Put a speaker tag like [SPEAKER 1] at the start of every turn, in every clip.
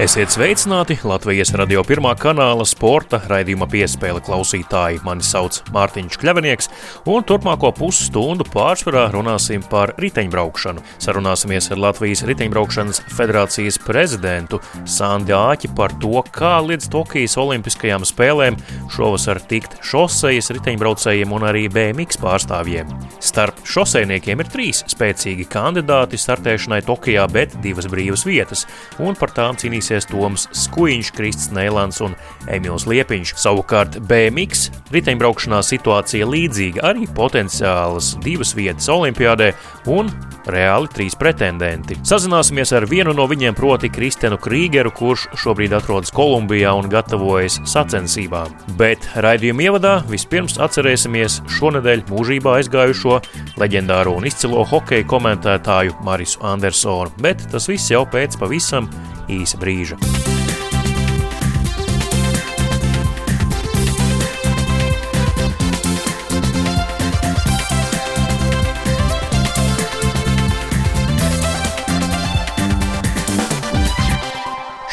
[SPEAKER 1] Esiet sveicināti Latvijas radio pirmā kanāla sporta raidījuma piespēle klausītāji. Mani sauc Mārtiņš Kļavinieks, un turpmāko pusstundu pārsvarā runāsim par riteņbraukšanu. Sarunāsimies ar Latvijas riteņbraukšanas federācijas prezidentu Sandi Āķi par to, kā līdz Tokijas Olimpiskajām spēlēm šovasar tikt šosejas riteņbraucējiem un arī BMX pārstāvjiem. Starp šoseiniekiem ir trīs spēcīgi kandidāti startēšanai Tokijā, bet divas brīvas vietas, un par tām cīnīsies piedalīsies Toms Skuiņš, Krists Nēlans un Emīls Liepiņš. Savukārt BMX riteņbraukšanā situācija līdzīga, arī potenciālas divas vietas Olimpiādē un reāli trīs pretendenti. Sazināsimies ar vienu no viņiem, proti Kristenu Krīgeru, kurš šobrīd atrodas Kolumbijā un gatavojas sacensībām. Bet raidījuma ievadā vispirms atcerēsimies šonadēļ mūžībā aizgājušo leģendāro un izcilo hokeja komentētāju Marisu Andersonu, bet tas viss jau pēc pavisam īsa brīža.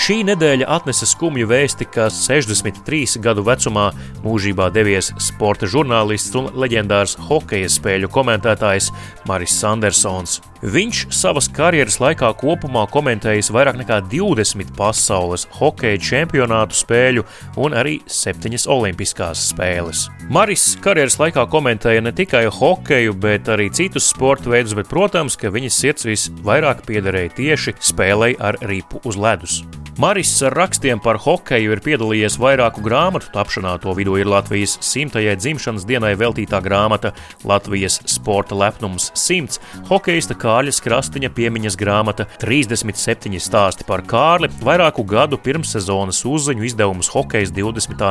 [SPEAKER 1] Šī nedēļa atnesa skumju vēsti, ka 63 gadu vecumā mūžībā devies sporta žurnālists un leģendārs hokeja spēļu komentētājs Maris Sandersons. Viņš savas karjeras laikā kopumā komentējis vairāk nekā 20 pasaules hokeja čempionātu spēļu un arī 7 olimpiskās spēles. Maris karjeras laikā komentēja ne tikai hokeju, bet arī citus sporta veidus, bet, protams, ka viņas sirds visvairāk piederēja tieši spēlei ar ripu uz ledus. Maris ar rakstiem par hokeju ir piedalījies vairāku grāmatu tapšanā. To vidū ir Latvijas simtajai dzimšanas dienai veltītā grāmata Latvijas sporta lepnums 100, hokeista Kāļa Krastiņa piemiņas grāmata 37 stāsti par Kārli, vairāku gadu pirmssezonas uzziņu izdevumus hokejs 20.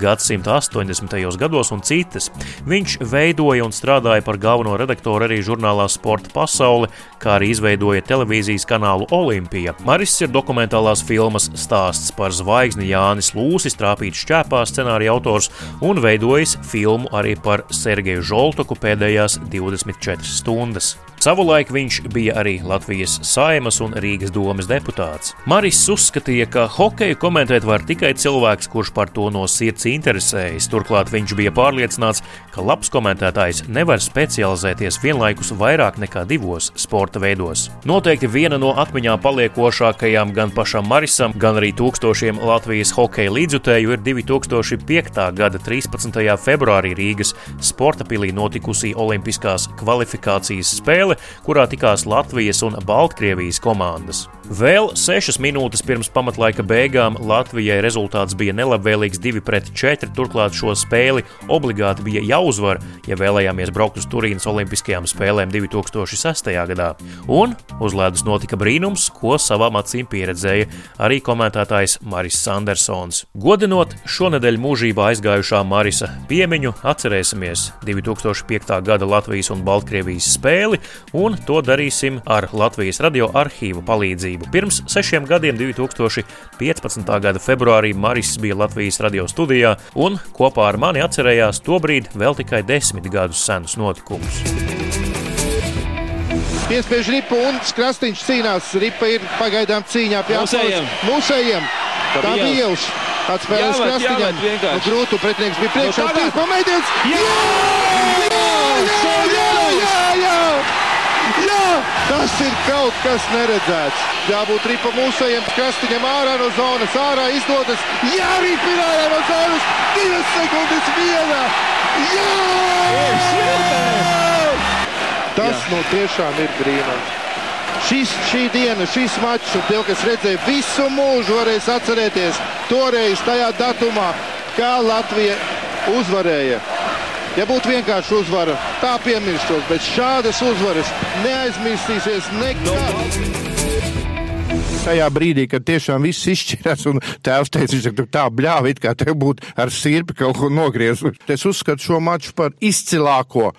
[SPEAKER 1] gadsimta 80. gados un citas. Viņš veidoja un strādāja par galveno redaktoru arī žurnālā Sporta pasaule, kā arī izveidoja televīzijas kanālu Olimpija. Maris ir dokumentālās filmas stāsts par zvaigzni Jānis Lūsis, trāpīts šķēpā scenārija autors un veidojis filmu arī par Sergeju Žoltoku pēdējās 24 stundas. Savulaik viņš bija arī Latvijas saimas un Rīgas domas deputāts. Maris uzskatīja, ka hokeju komentēt var tikai cilvēks, kurš par to no sirds interesējas. Turklāt viņš bija pārliecināts, ka labs komentētājs nevar specializēties vienlaikus vairāk nekā divos sporta veidos. Noteikti viena no atmiņā paliekošākajām gan pašam Marisam, gan arī tūkstošiem Latvijas hokeja līdzjutēju ir 2005. gada 13. februārī Rīgas sporta pilī notikusī Olimpiskās kvalifikācijas spēle, kurā tikās Latvijas un Baltkrievijas komandas. Vēl sešas minūtes pirms pamatlaika beigām Latvijai rezultāts bija nelabvēlīgs 2-4. Turklāt šo spēli obligāti bija jāuzvar, ja vēlējāmies braukt uz Turīnas Olimpiskajām spēlēm 2006. gadā. Un uz ledus notika brīnums, ko savām acīm pieredzēja arī komentētājs Maris Sandersons. Godinot šonadēļ mūžībā aizgājušā Marisa piemiņu, atcerēsimies 2005. gada Latvijas un Baltkrievijas spēli, un to darīsim ar Latvijas radio arhīvu palīdzību palīdzību. Pirms sešiem gadiem, 2015. gada februārī, Maris bija Latvijas radio studijā un kopā ar mani atcerējās tobrīd vēl tikai desmit gadus senus notikumus.
[SPEAKER 2] Piespiež ripu un skrastiņš cīnās. Ripa ir pagaidām cīņā pie
[SPEAKER 3] mūsējiem.
[SPEAKER 2] Mūsējiem. Tā bija ielas. Atspēlēs skrastiņam. Nu, grūtu pretinieks bija priekšā.
[SPEAKER 3] Nu,
[SPEAKER 2] Tīk pamēģins.
[SPEAKER 3] Jā!
[SPEAKER 2] Jā! Jā! Jā! Jā! Tas ir kaut kas neredzēts. Jābūt ripa mūsējiem, krastiņam ārā no zonas, ārā izdodas. Jā, ripa ir ārā no zonas. Divas sekundes viena. Jā! Tas Jā. nu tiešām ir brīnums. Šis, šī diena, šis mačs, un tie, kas redzēja visu mūžu, varēs atcerēties toreiz tajā datumā, kā Latvija uzvarēja. Ja būtu vienkārši uzvara, tā piemirstos, bet šādas uzvaras neaizmirsīsies nekad tajā brīdī, kad tiešām viss izšķirās, un tēvs teica, viņš tur tā bļāva, it kā tev būtu ar sirpi kaut ko nogriezt. Es uzskatu šo maču par izcilāko uh,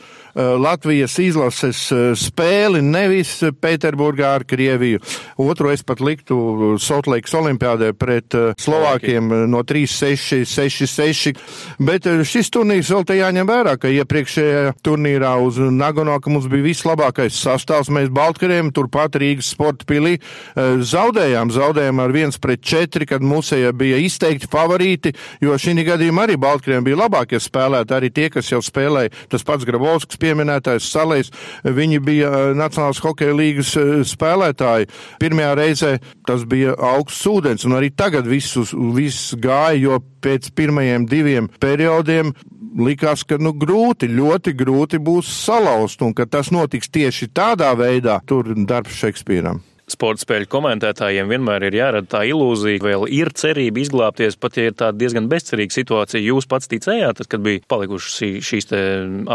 [SPEAKER 2] Latvijas izlases uh, spēli, nevis Pēterburgā ar Krieviju. Otro es pat liktu Sotlīkas olimpiādē pret uh, Slovākiem no 3-6, 6-6, bet šis turnīrs vēl te jāņem vērā, ka iepriekšējā turnīrā uz Nagono, ka mums bija vislabākais sastāvs, mēs Baltkariem, turpat Rīgas sporta pilī zaudējām zaudējām. Zaudējām ar 1 pret 4, kad Musēja bija izteikti favorīti, jo šī gadījumā arī Baltkrieviem bija labākie spēlētāji, arī tie, kas jau spēlēja. Tas pats Grabovskis pieminētājs Salējs, viņi bija Nacionālās hokeja līgas spēlētāji. Pirmajā reizē tas bija augsts ūdens, un arī tagad viss, viss gāja, jo pēc pirmajiem diviem periodiem likās, ka nu, grūti, ļoti grūti būs salauzt, un ka tas notiks tieši tādā veidā, tur darbs Šekspīram.
[SPEAKER 1] Sporta spēļu komentētājiem vienmēr ir jārada tā ilūzija, ka vēl ir cerība izglābties, pat ja ir tāda diezgan bezcerīga situācija. Jūs pats ticējāt, tad, kad bija palikušas šīs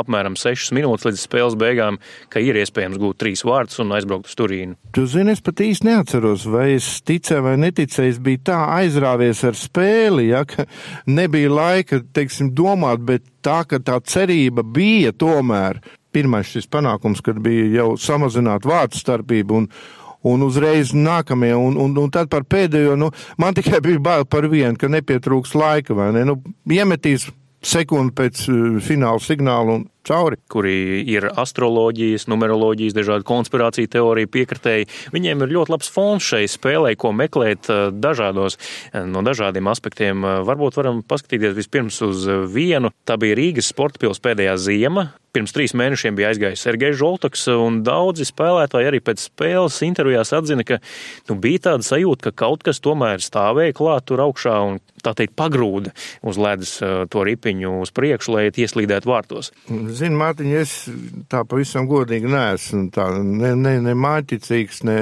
[SPEAKER 1] apmēram sešas minūtes līdz spēles beigām, ka ir iespējams gūt trīs vārdus un aizbraukt uz Turīnu.
[SPEAKER 2] Tu zini, es pat īsti neatceros, vai es ticēju vai neticēju. Es biju tā aizrāvies ar spēli, ja, ka nebija laika, teiksim, domāt, bet tā, ka tā cerība bija tomēr. Pirmais šis panākums, kad bija jau samazināta vārdu starpība un, un uzreiz nākamie, un, un, un tad par pēdējo, nu, man tikai bija bail par vienu, ka nepietrūks laika, vai ne? Nu, iemetīs sekundi pēc uh, fināla signāla un cauri.
[SPEAKER 1] Kuri ir astroloģijas, numeroloģijas, dažādu konspirāciju teoriju piekritēji. Viņiem ir ļoti labs fons šai spēlē, ko meklēt uh, dažādos, uh, no dažādiem aspektiem. Varbūt varam paskatīties vispirms uz vienu. Tā bija Rīgas sporta pils pēdējā ziema. Pirms trīs mēnešiem bija aizgājis Sergejs Žoltoks, un daudzi spēlētāji arī pēc spēles intervijās atzina, ka nu, bija tāda sajūta, ka kaut kas tomēr stāvēja klāt tur augšā un tā teikt pagrūda uz ledus to ripiņu uz priekšu, lai ieslīdētu vārtos.
[SPEAKER 2] Zini, Mārtiņ, es tā pavisam godīgi neesmu tā, ne, ne, ne māķicīgs, ne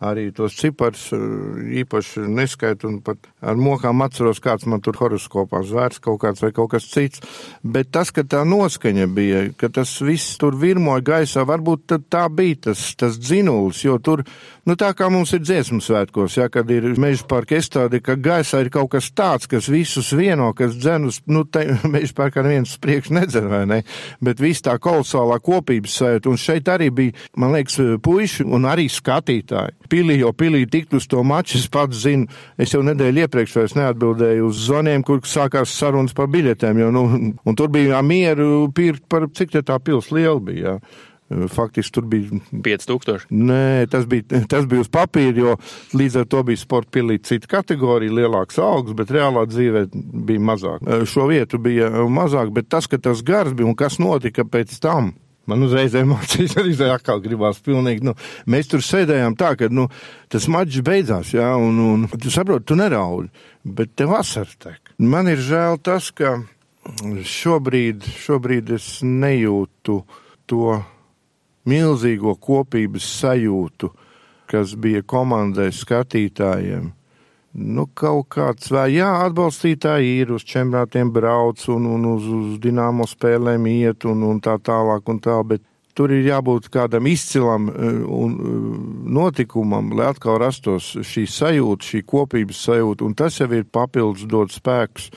[SPEAKER 2] arī tos cipars īpaši neskaitu un pat ar mokām atceros, kāds man tur horoskopā zvērts kaut kāds vai kaut kas cits. Bet tas, ka tā noskaņa bija, ka tas viss tur virmoja gaisā, varbūt tā bija tas, tas dzinulis, jo tur, nu tā kā mums ir dziesmu svētkos, ja, kad ir meža parka estādi, ka gaisā ir kaut kas tāds, kas visus vieno, kas dzenus, nu te meža parkā neviens priekš nedzen, vai ne, bet viss tā kolosālā kopības sajūta, un šeit arī bija, man liekas, puiši un arī skatītāji. Pilī, jo pilī tikt uz to maču, es pats zinu, es jau nedēļu iepriekš vairs neatbildēju uz zvaniem, kur sākās sarunas par biļetēm, jo, nu, un tur bija mieru pirkt par cik te tā pils liela bija. Jā. Faktiski tur bija
[SPEAKER 1] 5000.
[SPEAKER 2] Nē, tas bija, tas bija uz papīra, jo līdz ar to bija sporta pilī cita kategorija, lielāks augs, bet reālā dzīvē bija mazāk. Šo vietu bija mazāk, bet tas, ka tas gars bija un kas notika pēc tam. Man uzreiz emocijas arī atkal gribās pilnīgi, nu, mēs tur sēdējām tā, ka, nu, tas mačs beidzās, jā, un, un tu saproti, tu neraudi, bet tev asars tek. Man ir žēl tas, ka šobrīd, šobrīd es nejūtu to milzīgo kopības sajūtu, kas bija komandai skatītājiem. Nu, kaut kāds, vai jā, atbalstītāji ir uz čempionātiem brauc un, un uz, uz dināmo spēlēm iet un, un tā tālāk un tā, bet tur ir jābūt kādam izcilam un notikumam, lai atkal rastos šī sajūta, šī kopības sajūta, un tas jau ir papildus dot spēkus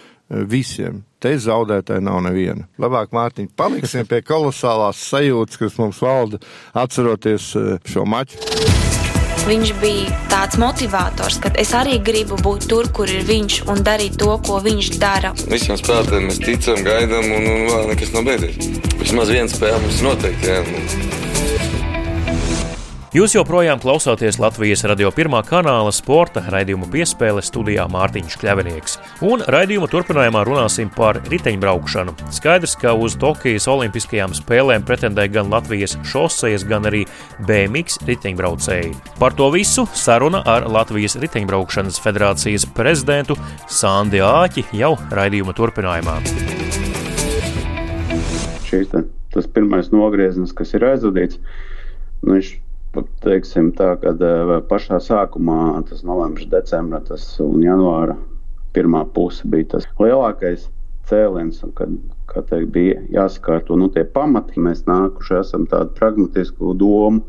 [SPEAKER 2] visiem. Te zaudētāji nav neviena. Labāk, Mārtiņ, paliksim pie kolosālās sajūtas, kas mums valda atceroties šo maču.
[SPEAKER 3] Viņš bija tāds motivators, ka es arī gribu būt tur, kur ir viņš un darīt to, ko viņš dara.
[SPEAKER 4] Visiem spēlētājiem mēs ticam, gaidām, un, un vēl nekas nav beidzies. Vismaz viena spēle mums noteikti. Jā.
[SPEAKER 1] Jūs joprojām klausāties Latvijas radio pirmā kanāla sporta raidījuma piespēle studijā Mārtiņš Kļavinieks. Un raidījuma turpinājumā runāsim par riteņbraukšanu. Skaidrs, ka uz Tokijas Olimpiskajām spēlēm pretendē gan Latvijas šosejas, gan arī BMX riteņbraucēji. Par to visu saruna ar Latvijas riteņbraukšanas federācijas prezidentu Sandi Āķi jau raidījuma turpinājumā.
[SPEAKER 5] Šīs tas pirmais nogrieziens, kas ir aizvadīts, nu, viņš teiksim, tā, kad eh, pašā sākumā, tas novembris, decembris un janvāra pirmā puse bija tas lielākais cēliens, kad teikt, bija jāsakārto nu, tie pamati. Mēs nākuši esam tādu pragmatisku domu,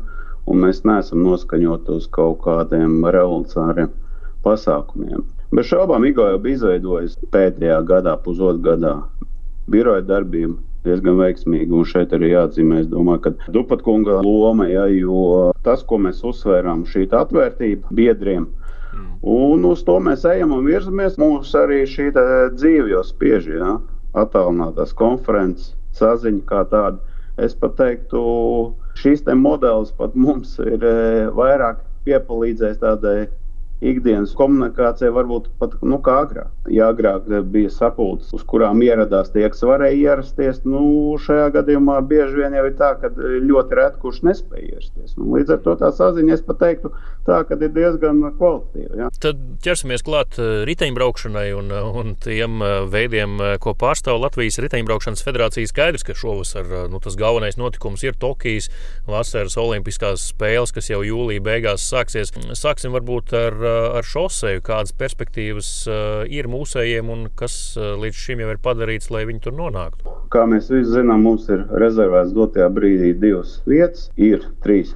[SPEAKER 5] un mēs neesam noskaņoti uz kaut kādiem revolucionāriem pasākumiem. Bez šaubām Igaunija bija izveidojusi pēdējā gadā, pusotrā gadā biroja darbību diezgan veiksmīgi. Un šeit arī jāatzīmē, es domāju, ka Dupatkunga loma, ja, jo tas, ko mēs uzsvērām, šī atvērtība biedriem. Un uz to mēs ejam un virzamies. Mums arī šī dzīve jau spiež, ja, attālinātās konferences, saziņa kā tāda. Es pat teiktu, šīs te modelis pat mums ir e, vairāk piepalīdzējis tādai ikdienas komunikācija varbūt pat nu, kā agrāk. Ja agrāk bija sapulces, uz kurām ieradās tie, kas varēja ierasties, nu, šajā gadījumā bieži vien jau ir tā, ka ļoti reti kurš nespēja ierasties. Nu, līdz ar to tā saziņa, es teiktu, tā, ir diezgan kvalitatīva. Ja.
[SPEAKER 1] Tad ķersimies klāt eh, riteņbraukšanai un, un tiem eh, veidiem, eh, ko pārstāv Latvijas Riteņbraukšanas federācija. Skaidrs, ka šovasar nu, tas galvenais notikums ir Tokijas vasaras olimpiskās spēles, kas jau jūlijā beigās sāksies. Sāksim varbūt ar ar šoseju, kādas perspektīvas eh, ir mūsējiem un kas eh, līdz šim jau ir padarīts, lai viņi tur nonāktu?
[SPEAKER 5] Kā mēs visi zinām, mums ir rezervēts dotajā brīdī divas vietas, ir trīs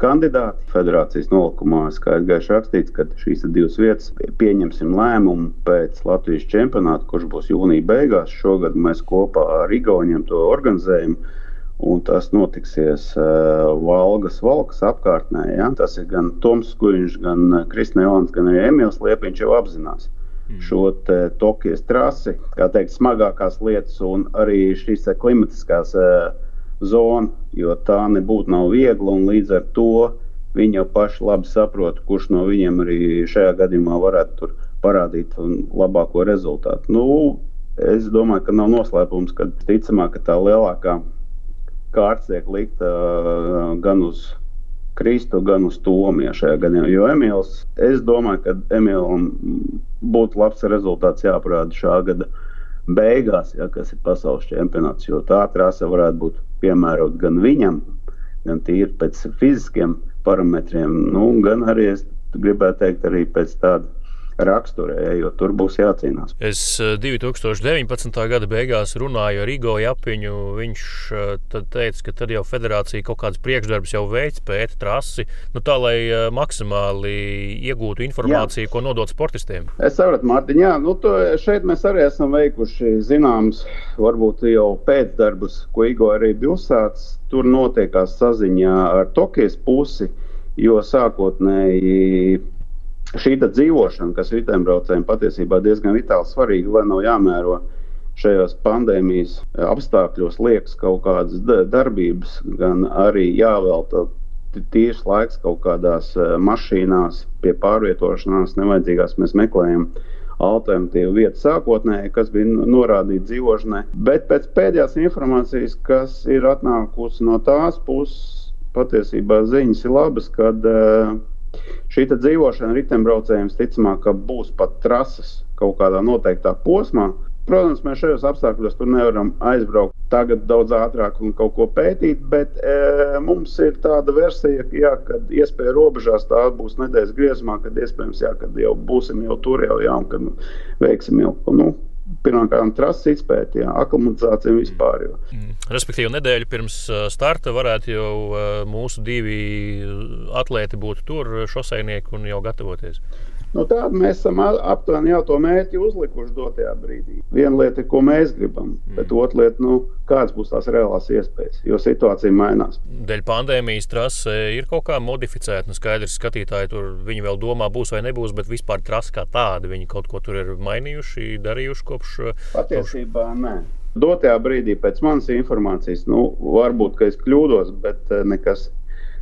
[SPEAKER 5] kandidāti. Federācijas nolikumā skaidrs gaiši rakstīts, ka šīs divas vietas pieņemsim lēmumu pēc Latvijas čempionāta, kurš būs jūnija beigās. Šogad mēs kopā ar Igauniem to organizējam un tas notiksies uh, Valgas valkas apkārtnē. Ja? Tas ir gan Toms Skuļņš, gan uh, Kristnēlans, gan arī Emīls Liepiņš jau apzinās mm. šo Tokijas trasi, kā teikt, smagākās lietas un arī šīs uh, klimatiskās uh, zonas, jo tā nebūtu nav viegla un līdz ar to viņi jau paši labi saprot, kurš no viņiem arī šajā gadījumā varētu parādīt labāko rezultātu. Nu, es domāju, ka nav noslēpums, ka ticamāk, ka tā lielākā kārts tiek likta gan uz Kristu, gan uz Tomiju šajā gadījumā. Jo Emīls, es domāju, ka Emīlam būtu labs rezultāts jāparāda šā gada beigās, ja, kas ir pasaules čempionāts. Jo tā trase varētu būt piemērota gan viņam, gan tīri pēc fiziskiem parametriem, nu, gan arī es gribētu teikt, arī pēc tāda raksturē, jo tur būs jācīnās.
[SPEAKER 1] Es 2019. Eh, gada beigās runāju ar Igo Japiņu. Viņš eh, teica, ka tad jau federācija kaut kādas priekšdarbus jau veids, pēta trasi, nu, tā lai eh, maksimāli iegūtu informāciju, jā. ko nodot sportistiem.
[SPEAKER 5] Es saprotu, Mārtiņ, jā, nu, to, šeit mēs arī esam veikuši zināms, varbūt jau pēcdarbus, ko Igo arī bija uzsācis. Tur notiekās saziņā ar Tokijas pusi, jo sākotnēji šī dzīvošana, kas riteņbraucējiem patiesībā diezgan vitāli svarīga, lai nav jāmēro šajos pandēmijas apstākļos, liekas kaut kādas darbības, gan arī jāvelta tīrs laiks kaut kādās e, mašīnās, pie pārvietošanās nevajadzīgās. Mēs meklējam alternatīvu vietu sākotnēji, kas bija norādīta dzīvošanai. Bet pēc pēdējās informācijas, kas ir atnākusi no tās puses, patiesībā ziņas ir labas, kad uh, Šī dzīvošana riteņbraucējiem ticamāk būs pat trases kaut kādā noteiktā posmā. Protams, mēs šajos apstākļos tur nevaram aizbraukt tagad daudz ātrāk un kaut ko pētīt, bet e, mums ir tāda versija, jā, kad iespēja robežās tā būs nedēļas griezumā, kad iespējams, jā, kad jau būsim jau tur jau, jā, un kad veiksim jau, nu, pirmkārt, trases izpēti, aklimatizācija vispār. Jo.
[SPEAKER 1] Mm. Respektīvi, nedēļu pirms starta varētu jau mūsu divi atlēti būt tur, šoseinieki, un jau gatavoties.
[SPEAKER 5] Nu, Tādu mēs esam aptuveni jau to mērķi uzlikuši dotajā brīdī. Viena lieta ir, ko mēs gribam, mm. bet otra lieta, nu, kādas būs tās reālās iespējas, jo situācija mainās.
[SPEAKER 1] Dēļ pandēmijas trase ir kaut kā modificēta. Nu, skaidrs, skatītāji tur viņi vēl domā, būs vai nebūs, bet vispār trase kā tāda, viņi kaut ko tur ir mainījuši, darījuši kopš.
[SPEAKER 5] Patiesībā kopš... nē. Dotajā brīdī, pēc manas informācijas, nu, varbūt es kļūdos, bet nekas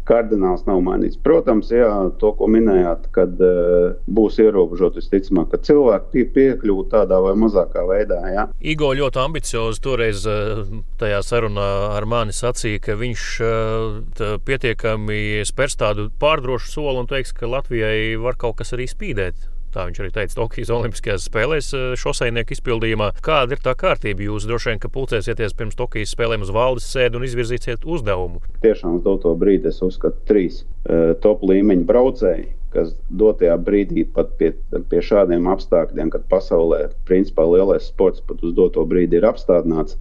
[SPEAKER 5] kardināls nav mainīts. Protams, jā, to, ko minējāt, kad uh, būs ierobežota visticamāk, ka cilvēki pie, piekļūt tādā vai mazākā veidā. Jā.
[SPEAKER 1] Igo ļoti ambiciozi toreiz uh, tajā sarunā ar mani sacīja, ka viņš uh, pietiekami spērs tādu pārdrošu soli un teiks, ka Latvijai var kaut kas arī spīdēt. Tā viņš arī teica Tokijas Olimpiskajās spēlēs eh, šoseinieku izpildījumā. Kāda ir tā kārtība? Jūs droši vien, ka pulcēsieties pirms Tokijas spēlēm uz valdes sēdi un izvirzīsiet uzdevumu.
[SPEAKER 5] Tiešām uz doto brīdi es uzskatu trīs uh, top līmeņa braucēji, kas dotajā brīdī pat pie, pie šādiem apstākļiem, kad pasaulē principā lielais sports pat uz doto brīdi ir apstādināts.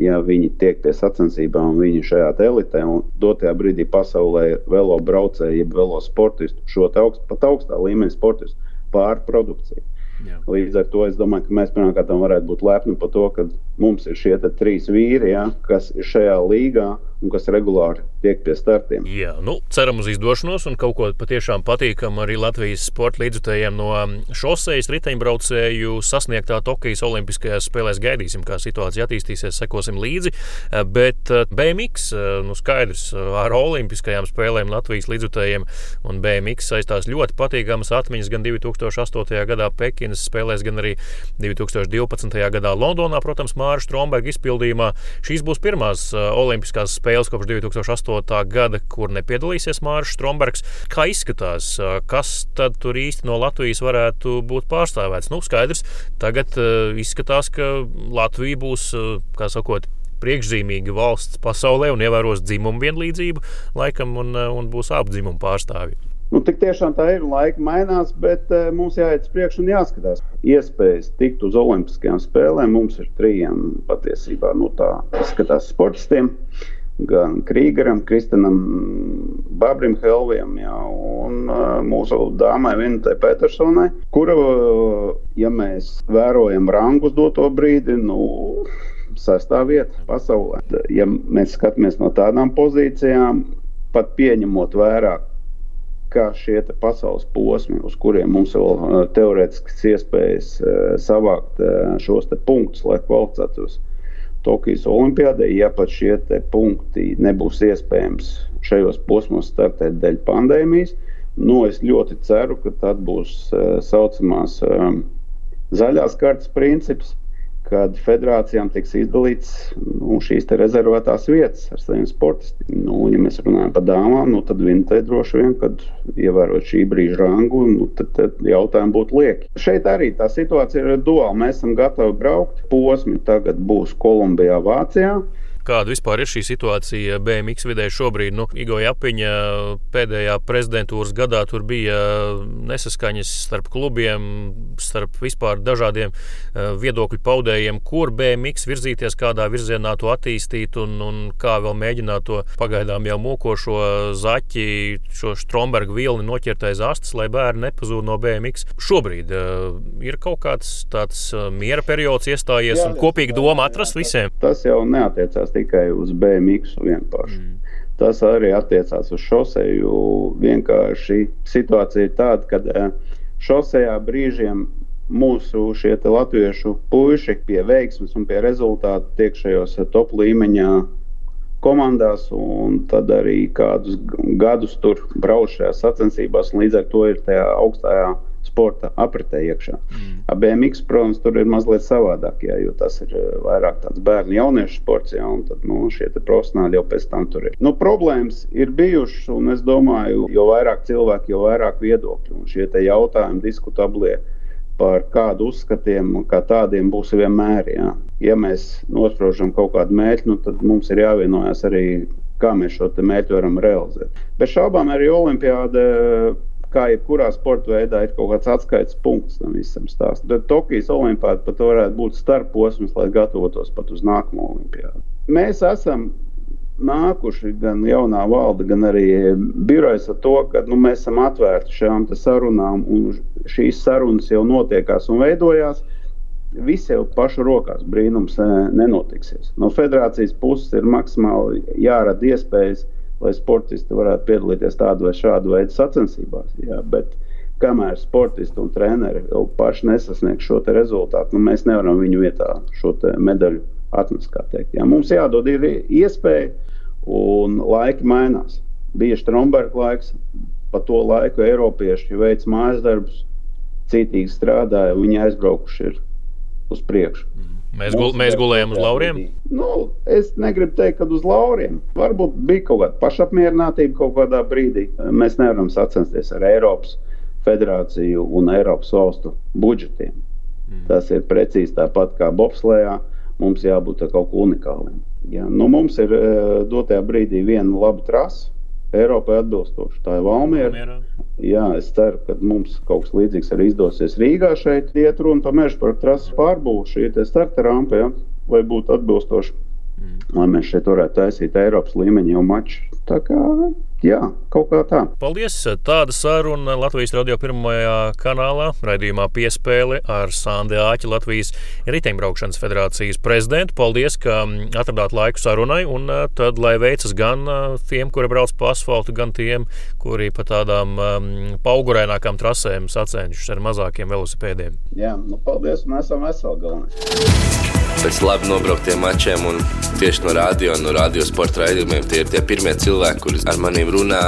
[SPEAKER 5] Ja viņi tiek pie sacensībām, viņi šajā elitē un dotajā brīdī pasaulē ir velo braucēji, jeb velo sportisti, šo augst, pat augstā līmeņa sportistu pārprodukcija. Jā. Līdz ar to es domāju, ka mēs pirmkārt varētu būt lepni par to, ka mums ir šie trīs vīri, ja, kas ir šajā līgā un kas regulāri tiek pie startiem.
[SPEAKER 1] Jā, nu, ceram uz izdošanos un kaut ko patiešām patīkamu arī Latvijas sporta līdzjutējiem no šoseis riteņbraucēju sasniegtā Tokijas Olimpiskajās spēlēs. Gaidīsim, kā situācija attīstīsies, sekosim līdzi. Bet eh, BMX, eh, nu skaidrs, ar Olimpiskajām spēlēm Latvijas līdzjutējiem un BMX saistās ļoti patīkamas atmiņas gan 2008. gadā Pekinas spēlēs, gan arī 2012. gadā Londonā, protams, Māra Stromberga izpildījumā. Šīs būs pirmās eh, Olimpiskās spēles kopš 2008. gada, kur nepiedalīsies Mārcis Strombergs. Kā izskatās, kas tad tur īsti no Latvijas varētu būt pārstāvēts? Nu, skaidrs, tagad uh, izskatās, ka Latvija būs, uh, kā sakot, priekšzīmīga valsts pasaulē un ievēros dzimumu vienlīdzību, laikam, un, un būs abu dzimumu pārstāvji.
[SPEAKER 5] Nu, tik tiešām tā ir. Laika mainās, bet uh, mums jāiet uz priekšu un jāskatās. Iespējas tikt uz Olimpiskajām spēlēm mums ir trījiem patiesībā no nu, tā izskatās sportistiem. Uh, gan Krīgeram, Kristenam, Babrim Helvijam jā, un uh, mūsu dāmai Vinutai Petersonai, kura, ja mēs vērojam rangus doto brīdi, nu, sestā vieta pasaulē. Ja mēs skatāmies no tādām pozīcijām, pat pieņemot vērā, kā šie pasaules posmi, uz kuriem mums vēl teorētiskas iespējas savākt šos punktus, lai kvalificētos Tokijas Olimpijādē, ja pat šie punkti nebūs iespējams šajos posmos startēt dēļ pandēmijas, nu, es ļoti ceru, ka tad būs uh, saucamās um, zaļās kartes princips, kad federācijām tiks izdalīts nu, šīs rezervētās vietas ar saviem sportistiem. Nu, ja mēs runājam par dāmām, nu, tad viņi te droši vien, kad ievērot šī brīža rangu, nu, tad, tad jautājumi būtu lieki. Šeit arī tā situācija ir duāla. Mēs esam gatavi braukt. Posmi tagad būs Kolumbijā, Vācijā.
[SPEAKER 1] Kāda vispār ir šī situācija BMX vidē šobrīd? Nu, Igo Japiņa pēdējā prezidentūras gadā tur bija nesaskaņas starp klubiem, starp vispār dažādiem eh, viedokļu paudējiem, kur BMX virzīties, kādā virzienā to attīstīt un, un kā vēl mēģināt to pagaidām jau mokošo zaķi, šo Stromberga vilni noķert aiz astes, lai bērni nepazūd no BMX. Šobrīd uh, ir kaut kāds tāds eh, miera periods iestājies Jā, un kopīgi doma atrast visiem.
[SPEAKER 5] Tas jau neatiecās neatiecās tikai uz BMX vienkārši. Mm. Tas arī attiecās uz šoseju. Vienkārši situācija ir tāda, ka eh, šosejā brīžiem mūsu latviešu puiši pie veiksmes un pie rezultātu tiek šajos eh, top līmeņa komandās, un tad arī kādus gadus tur brauc šajās sacensībās, un līdz ar to ir tajā augstajā sporta apritē iekšā. Mm. BMX, protams, tur ir mazliet savādāk, jā, jo tas ir eh, vairāk tāds bērnu jauniešu sports, jā, un tad, nu, šie profesionāļi jau pēc tam tur ir. Nu, problēmas ir bijušas, un es domāju, jo vairāk cilvēku, jo vairāk viedokļu, un šie jautājumi diskutablie par kādu uzskatiem, kā tādiem būs vienmēr. Jā. Ja mēs nospraužam kaut kādu mērķi, nu, tad mums ir jāvienojas arī, kā mēs šo mērķi varam realizēt. Bez šaubām arī Olimpijāda kā jebkurā sporta veidā, ir kaut kāds atskaites punkts tam visam stāstam. Tad Tokijas olimpiāda pat varētu būt starposms, lai gatavotos pat uz nākamo olimpiādu. Mēs esam nākuši gan jaunā valde, gan arī birojas ar to, ka nu, mēs esam atvērti šām sarunām, un šīs sarunas jau notiekās un veidojās. Viss jau pašu rokās brīnums nenotiksies. No federācijas puses ir maksimāli jārada iespējas uh, lai sportisti varētu piedalīties tādu vai šādu veidu sacensībās. Jā, bet kamēr sportisti un treneri jau paši nesasniegs šo rezultātu, nu, mēs nevaram viņu vietā šo medaļu atnest. Jā, mums jādod ir iespēja, un laiki mainās. Bija Stromberga laiks, pa to laiku Eiropieši veic mājas darbus, cītīgi strādāja, viņi aizbraukuši uz priekšu. Mm.
[SPEAKER 1] Mēs, gul, mēs gulējām uz lauriem?
[SPEAKER 5] Nu, es negribu teikt, ka uz lauriem. Varbūt bija kaut kāda pašapmierinātība kaut kādā brīdī. Mēs nevaram sacensties ar Eiropas federāciju un Eiropas valstu budžetiem. Mm. Tas ir precīzi tāpat kā bobslējā. Mums jābūt kaut kā unikāliem. Ja, nu, mums ir eh, dotajā brīdī viena laba trasa, Eiropai atbilstoši. Tā ir Valmiera. Jā, es ceru, ka mums kaut kas līdzīgs arī izdosies Rīgā. Šeit iet runa par meža parku trases pārbūvi, šī starta rampa, ja, lai būtu atbilstoši. Mm. Lai mēs šeit varētu taisīt Eiropas līmeņa jau maču. Tā kā Jā, kaut kā tā.
[SPEAKER 1] Paldies! Tāda saruna Latvijas radio pirmajā kanālā, raidījumā piespēle ar Sandi Āķi, Latvijas riteņbraukšanas federācijas prezidentu. Paldies, ka atradāt laiku sarunai, un tad lai veicas gan tiem, kuri brauc pa asfaltu, gan tiem, kuri pa tādām um, paugurēnākām trasēm sacenšas ar mazākiem velosipēdiem.
[SPEAKER 5] Jā, nu paldies, un esam veseli galvenais
[SPEAKER 4] pēc labi nobrauktiem mačiem un tieši no radio un no radio sporta raidījumiem. Tie ir tie pirmie cilvēki, kuriem ar maniem runā.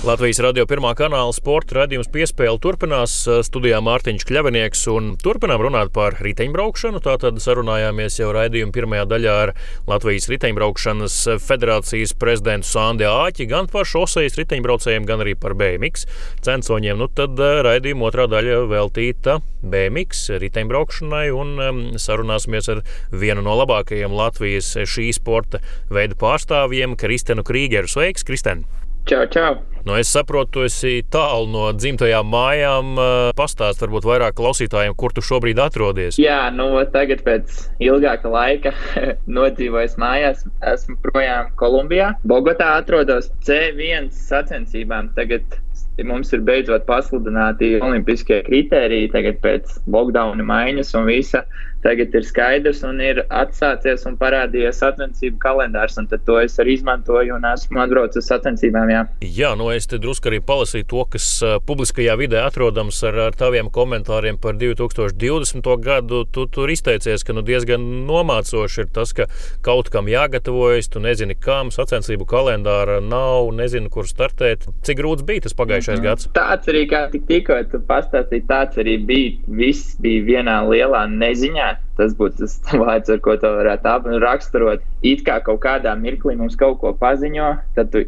[SPEAKER 1] Latvijas radio pirmā kanāla sporta raidījums piespēle turpinās. Studijā Mārtiņš Kļavinieks un turpinām runāt par riteņbraukšanu. Tātad sarunājāmies jau raidījuma pirmajā daļā ar Latvijas riteņbraukšanas federācijas prezidentu Sandi Āķi gan par šosejas riteņbraucējiem, gan arī par BMX censoņiem. Nu, tad raidījuma otrā daļa veltīta BMX riteņbraukšanai un sarunāsimies ar vienu no labākajiem Latvijas šī sporta veidu pārstāvjiem, Kristenu Krīgeru. Sveiks, Kristen!
[SPEAKER 6] Čau, čau!
[SPEAKER 1] Nu, es saprotu, tu esi tālu no dzimtajām mājām. Pastāst varbūt vairāk klausītājiem, kur tu šobrīd atrodies.
[SPEAKER 6] Jā, nu tagad pēc ilgāka laika nodzīvojis mājās. Esmu projām Kolumbijā. Bogotā atrodos C1 sacensībām. Tagad mums ir beidzot pasludināti olimpiskie kritēriji, tagad pēc lockdowna maiņas un visa tagad ir skaidrs un ir atsācies un parādījies sacensību kalendārs. Tad to es arī izmantoju un esmu atbraucis uz sacensībām. Jā,
[SPEAKER 1] jā nu es te drusku arī palasīju to, kas publiskajā vidē atrodams ar, ar taviem komentāriem par 2020. gadu. Tu tur izteicies, ka nu, diezgan nomācoši ir tas, ka kaut kam jāgatavojas, tu nezini, kam sacensību kalendāra nav, nezini, kur startēt. Cik grūts bija tas pagājušais mm -hmm. gads?
[SPEAKER 6] Tāds arī, kā tik, tikko tu pastāstīji, tāds arī bija. Viss bija vienā lielā neziņā tas būtu tas vārds, ar ko to varētu raksturot. It kā kaut kādā mirklī mums kaut ko paziņo, tad tu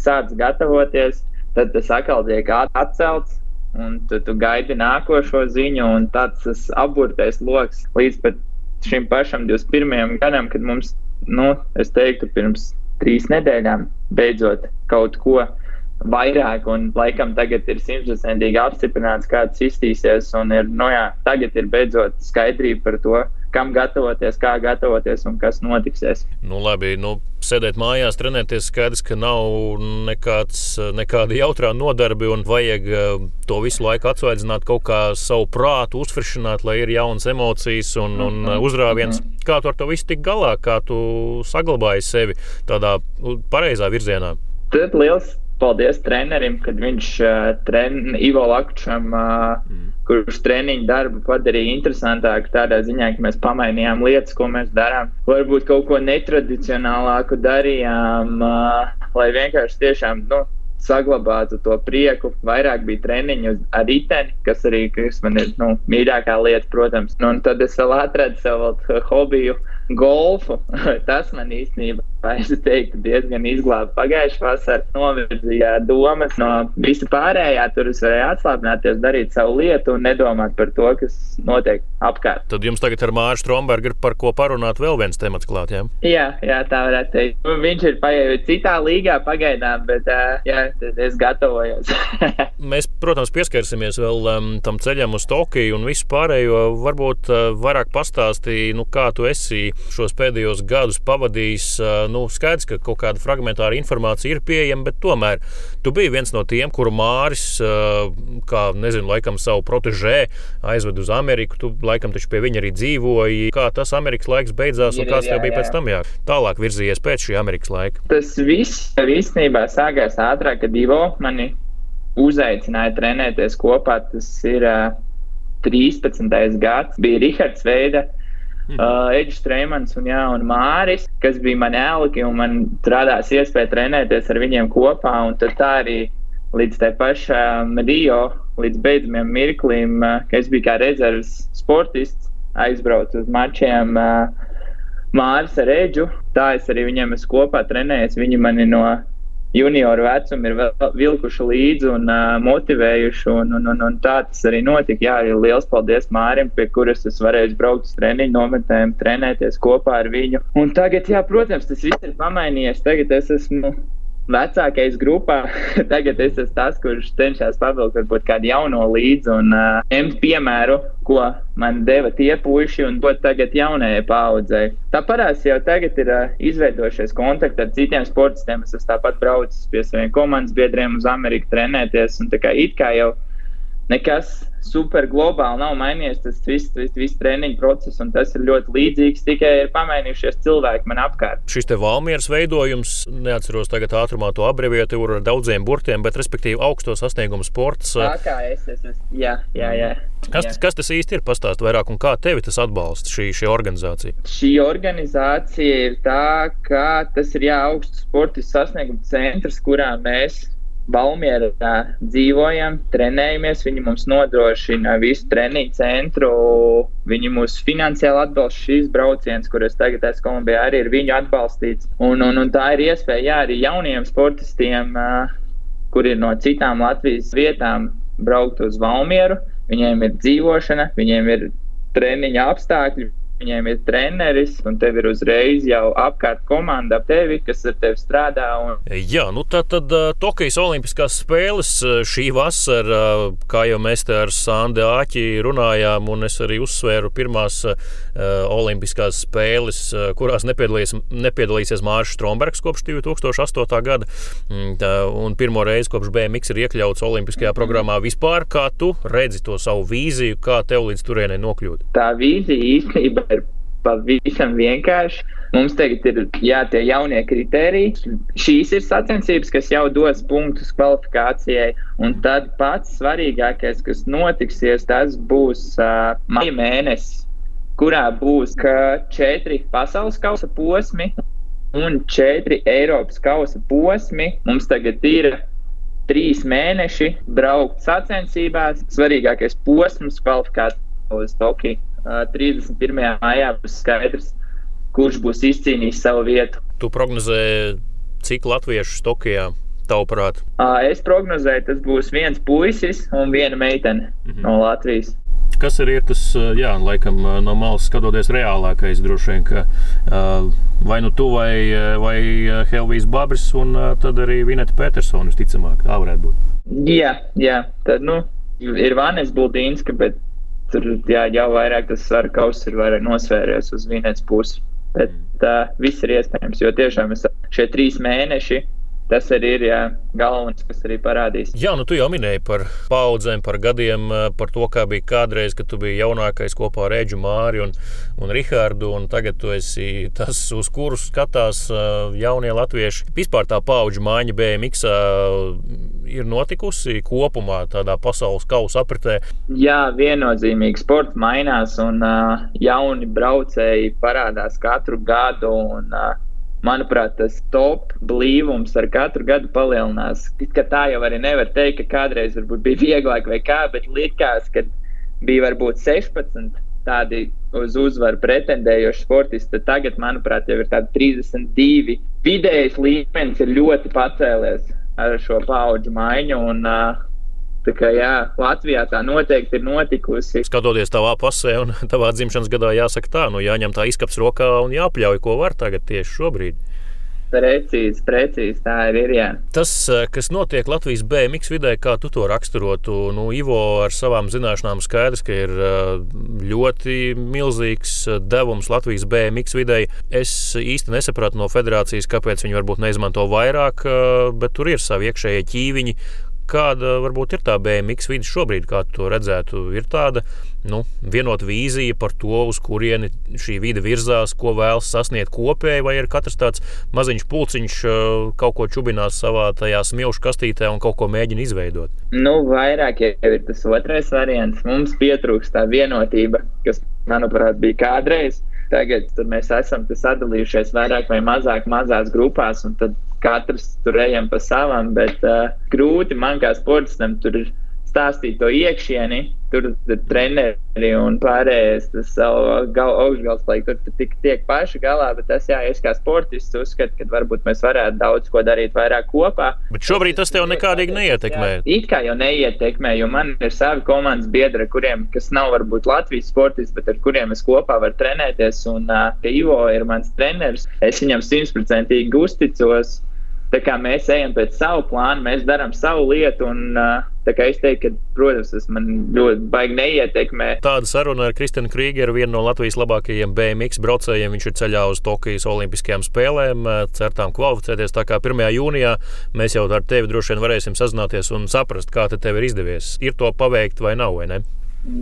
[SPEAKER 6] sāc gatavoties, tad tas atkal tiek atcelts. Un tu, tu gaidi nākošo ziņu, un tāds apburtais lokus līdz pat šim pašam 21. gadam, kad mums, nu, es teiktu, pirms trīs nedēļām beidzot kaut ko vairāk, un laikam tagad ir simtprocentīgi apstiprināts, kāds iztīsies, un ir, nu jā, tagad ir beidzot skaidrība par to, kam gatavoties, kā gatavoties un kas notiksies.
[SPEAKER 1] Nu, labi, nu, sēdēt mājās, trenēties, skaidrs, ka nav nekāds, nekāda jautrā nodarbi un vajag eh, to visu laiku atsvaidzināt, kaut kā savu prātu uzfrišināt, lai ir jaunas emocijas un, un mm -hmm. uzrāviens. Mm -hmm. Kā tu ar to visu tik galā, kā tu saglabāji sevi tādā pareizā virzienā?
[SPEAKER 6] Tad liels paldies trenerim, kad viņš uh, tren, Ivo Lakčam, uh, mm. kurš treniņu darbu padarīja interesantāku tādā ziņā, ka mēs pamainījām lietas, ko mēs darām. Varbūt kaut ko netradicionālāku darījām, uh, lai vienkārši tiešām, nu, saglabātu to prieku. Vairāk bija treniņu ar riteni, kas arī kas man ir nu, mīļākā lieta, protams. Nu, un tad es vēl atradu savu hobiju, golfu. Tas man īstenībā es teiktu, diezgan izglāba pagājušā vasarā. Novirzīja domas no visa pārējā. Tur es varēju atslābināties, darīt savu lietu un nedomāt par to, kas notiek apkārt.
[SPEAKER 1] Tad jums tagad ar Māršu Strombergu ir par ko parunāt vēl viens temats klāt, jā?
[SPEAKER 6] Jā, jā tā varētu teikt. Nu, viņš ir pagājis citā līgā pagaidām, bet jā, es gatavojos.
[SPEAKER 1] Mēs, protams, pieskarsimies vēl um, tam ceļam uz Tokiju un visu pārējo. Varbūt uh, vairāk pastāstīja, nu, kā tu esi šos pēdējos gadus pavadījis. Uh, nu, skaidrs, ka kaut kāda fragmentāra informācija ir pieejama, bet tomēr tu biji viens no tiem, kuru Māris, kā nezinu, laikam savu protežē aizved uz Ameriku. Tu laikam taču pie viņa arī dzīvoji. Kā tas Amerikas laiks beidzās un kāds tev bija pēc tam jā, tālāk virzījies pēc šī Amerikas laika?
[SPEAKER 6] Tas viss īstenībā sākās ātrāk, kad Ivo mani uzaicināja trenēties kopā. Tas ir uh, 13. gads. Bija Rihards Veida Mm. Uh, Edžers Streimans un, jā, un Māris, kas bija mani elki, un man radās iespēja trenēties ar viņiem kopā. Tad tā arī līdz tai pašam Rio, līdz beidzamajam mirklim, uh, ka es biju kā rezerves sportists, aizbraucu uz mačiem. Uh, Māris ar Edžu, tā es arī viņiem esmu kopā trenējies. Viņi mani no junioru vecumu ir vilkuši līdzi un uh, motivējuši. Un, un, un, un tā tas arī notika. Jā, arī liels paldies Mārim, pie kuras es varēju braukt uz treniņu nometnēm, trenēties kopā ar viņu. Un tagad, jā, protams, tas viss ir pamainījies. Tagad es esmu vecākais grupā. Tagad es esmu tas, kurš cenšas pavilkt varbūt kādu jauno līdzi un uh, ņemt piemēru, ko man deva tie puiši un dot tagad jaunajai paudzei. Tā parās jau tagad ir uh, izveidojušies kontakti ar citiem sportistiem. Es esmu tāpat braucis pie saviem komandas biedriem uz Ameriku trenēties un tā kā it kā jau nekas super globāli nav mainījies. Tas viss, viss, viss treniņu process, un tas ir ļoti līdzīgs. Tikai ir pamainījušies cilvēki man apkārt.
[SPEAKER 1] Šis te valmieras veidojums, neatceros tagad ātrumā to abreviatūru ar daudziem burtiem, bet respektīvi augsto sasniegumu sports.
[SPEAKER 6] Tā kā es esmu. Jā, jā, jā.
[SPEAKER 1] Kas, tas, kas tas īsti ir? Pastāst vairāk, un kā tevi tas atbalsta šī, šī organizācija?
[SPEAKER 6] Šī organizācija ir tā, ka tas ir jā, augstu sporta sasniegumu centrs, kurā mēs Valmjerā dzīvojam, trenējamies. Viņi mums nodrošina visu treniņu centru. Viņi mūs finansiāli atbalsta šīs brauciens, kur es tagad esmu Kolumbijā, arī ir viņu atbalstīts. Un, un, un tā ir iespēja jā, arī jauniem sportistiem, kur ir no citām Latvijas vietām, braukt uz Valmjeru. Viņiem ir dzīvošana, viņiem ir treniņa apstākļi Viņiem ir treneris, un tev ir uzreiz jau apkārt komanda ap tevi, kas ar tevi strādā. Un...
[SPEAKER 1] Jā, nu tā tad Tokijas Olimpiskās spēles šī vasara, kā jau mēs te ar Sandu Āķi runājām, un es arī uzsvēru pirmās uh, Olimpiskās spēles, kurās nepiedalīsies, nepiedalīsies Mārcis Strombergs kopš 2008. gada, mm, un pirmo reizi kopš BMX ir iekļauts Olimpiskajā mhm. programmā vispār. Kā tu redzi to savu vīziju, kā tev līdz turienei nokļūt?
[SPEAKER 6] Tā vīzija īstenībā ir pavisam vienkārši. Mums tagad ir jā, tie jaunie kriteriji. Šīs ir sacensības, kas jau dos punktus kvalifikācijai. Un tad pats svarīgākais, kas notiksies, tas būs uh, maija mēnesis, kurā būs četri pasaules kausa posmi un četri Eiropas kausa posmi. Mums tagad ir trīs mēneši braukt sacensībās. Svarīgākais posms kvalifikācija uz Tokiju. 31. maijā būs skaidrs, kurš būs izcīnījis savu vietu.
[SPEAKER 1] Tu prognozē, cik latviešu Tokijā? Tavuprāt?
[SPEAKER 6] Es prognozēju, tas būs viens puisis un viena meitene mm -hmm. no Latvijas.
[SPEAKER 1] Kas arī ir tas, jā, laikam, no malas skatoties, reālākais droši vien, ka vai nu tu vai, vai Helvijas Babris, un tad arī Vineta Petersona visticamāk, tā varētu būt.
[SPEAKER 6] Jā, jā, tad, nu, ir Vanes Buldīnska, bet tur jā, jau vairāk tas svaru kauss ir vairāk nosvēries uz vienas puses. Bet uh, viss ir iespējams, jo tiešām šie trīs mēneši tas arī ir jā, galvenais, kas arī parādīs.
[SPEAKER 1] Jā, nu tu jau minēji par paudzēm, par gadiem, par to, kā bija kādreiz, kad tu biji jaunākais kopā ar Rēģu Māri un, un Rihardu, un tagad tu esi tas, uz kurus skatās jaunie latvieši. Vispār tā paudžu mājiņa BMX ir notikusi kopumā tādā pasaules kausa apritē.
[SPEAKER 6] Jā, viennozīmīgi sports mainās un uh, jauni braucēji parādās katru gadu. Un, uh, manuprāt, tas top blīvums ar katru gadu palielinās. Tā jau arī nevar teikt, ka kādreiz bija vieglāk vai kā, bet likās, ka bija varbūt 16 tādi uz uzvaru pretendējoši sportisti. Tagad, manuprāt, jau ir 32. Vidējais līmenis ir ļoti pacēlies ar šo paudžu maiņu. Un, uh, Tā kā jā, Latvijā tā noteikti ir notikusi.
[SPEAKER 1] Skatoties tavā pasē un tavā dzimšanas gadā, jāsaka tā, nu jāņem tā izkaps rokā un jāpļauj, ko var tagad tieši šobrīd.
[SPEAKER 6] Precīzi, precīzi tā ir. Jā.
[SPEAKER 1] Tas, kas notiek Latvijas BMX vidē, kā tu to raksturotu, nu, Ivo ar savām zināšanām skaidrs, ka ir ļoti milzīgs devums Latvijas BMX vidē. Es īsti nesapratu no federācijas, kāpēc viņi varbūt neizmanto vairāk, bet tur ir savi iekšējie ķīviņi, Kāda varbūt ir tā BMX vide šobrīd, kā to redzētu? Ir tāda nu, vienota vīzija par to, uz kurieni šī vide virzās, ko vēlas sasniegt kopēji, vai ir katrs tāds maziņš pulciņš kaut ko čubinās savā tajā smilšu kastītē un kaut ko mēģina izveidot?
[SPEAKER 6] Nu, vairāk jau ir tas otrais variants. Mums pietrūkst tā vienotība, kas, manuprāt, bija kādreiz. Tagad mēs esam sadalījušies vairāk vai mazāk mazās grupās, un tad katrs tur ejam pa savam, bet uh, grūti man kā sportistam tur ir stāstīt to iekšieni. Tur ir treneri un pārējais, tas savu augšgalspēku, tur tik, tiek paši galā, bet tas, jā, es kā sportists uzskatu, ka varbūt mēs varētu daudz ko darīt vairāk kopā.
[SPEAKER 1] Bet šobrīd tas tev nekādīgi neietekmē. Jā,
[SPEAKER 6] it kā jau neietekmē, jo man ir savi komandas biedri, kuriem, kas nav varbūt Latvijas sportists, bet ar kuriem es kopā varu trenēties, un uh, Ivo ir mans treneris. Es viņam simtprocentīgi uzticos. Tā kā mēs ejam pēc savu plānu, mēs darām savu lietu. Un, kā es teiktu, ka, protams, tas man ļoti baigi neietekmē.
[SPEAKER 1] Tāda saruna ar Kristinu Krīgeru, vienu no Latvijas labākajiem BMX braucējiem. Viņš ir ceļā uz Tokijas Olimpiskajām spēlēm, certām kvalificēties. Tā kā 1. jūnijā mēs jau ar tevi droši vien varēsim sazināties un saprast, kā te tev ir izdevies. Ir to paveikt vai nav, vai ne?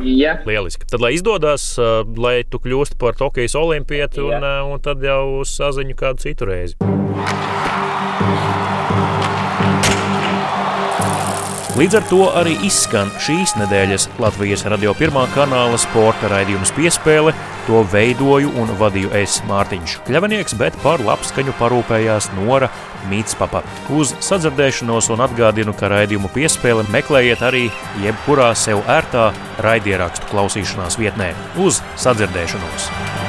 [SPEAKER 6] Ja.
[SPEAKER 1] Lieliski. Tad, lai izdodas, lai tu kļūsi par Tokijas olimpieti, un, un tad jau saziņu kādu citu reizi. Līdz ar to arī izskan šīs nedēļas Latvijas radio pirmā kanāla sporta raidījums piespēle. To veidoju un vadīju es Mārtiņš Kļavinieks, bet par labskaņu parūpējās Nora Mītspapa. Uz sadzirdēšanos un atgādinu, ka raidījumu piespēle meklējiet arī jebkurā sev ērtā raidierakstu klausīšanās vietnē. Uz sadzirdēšanos!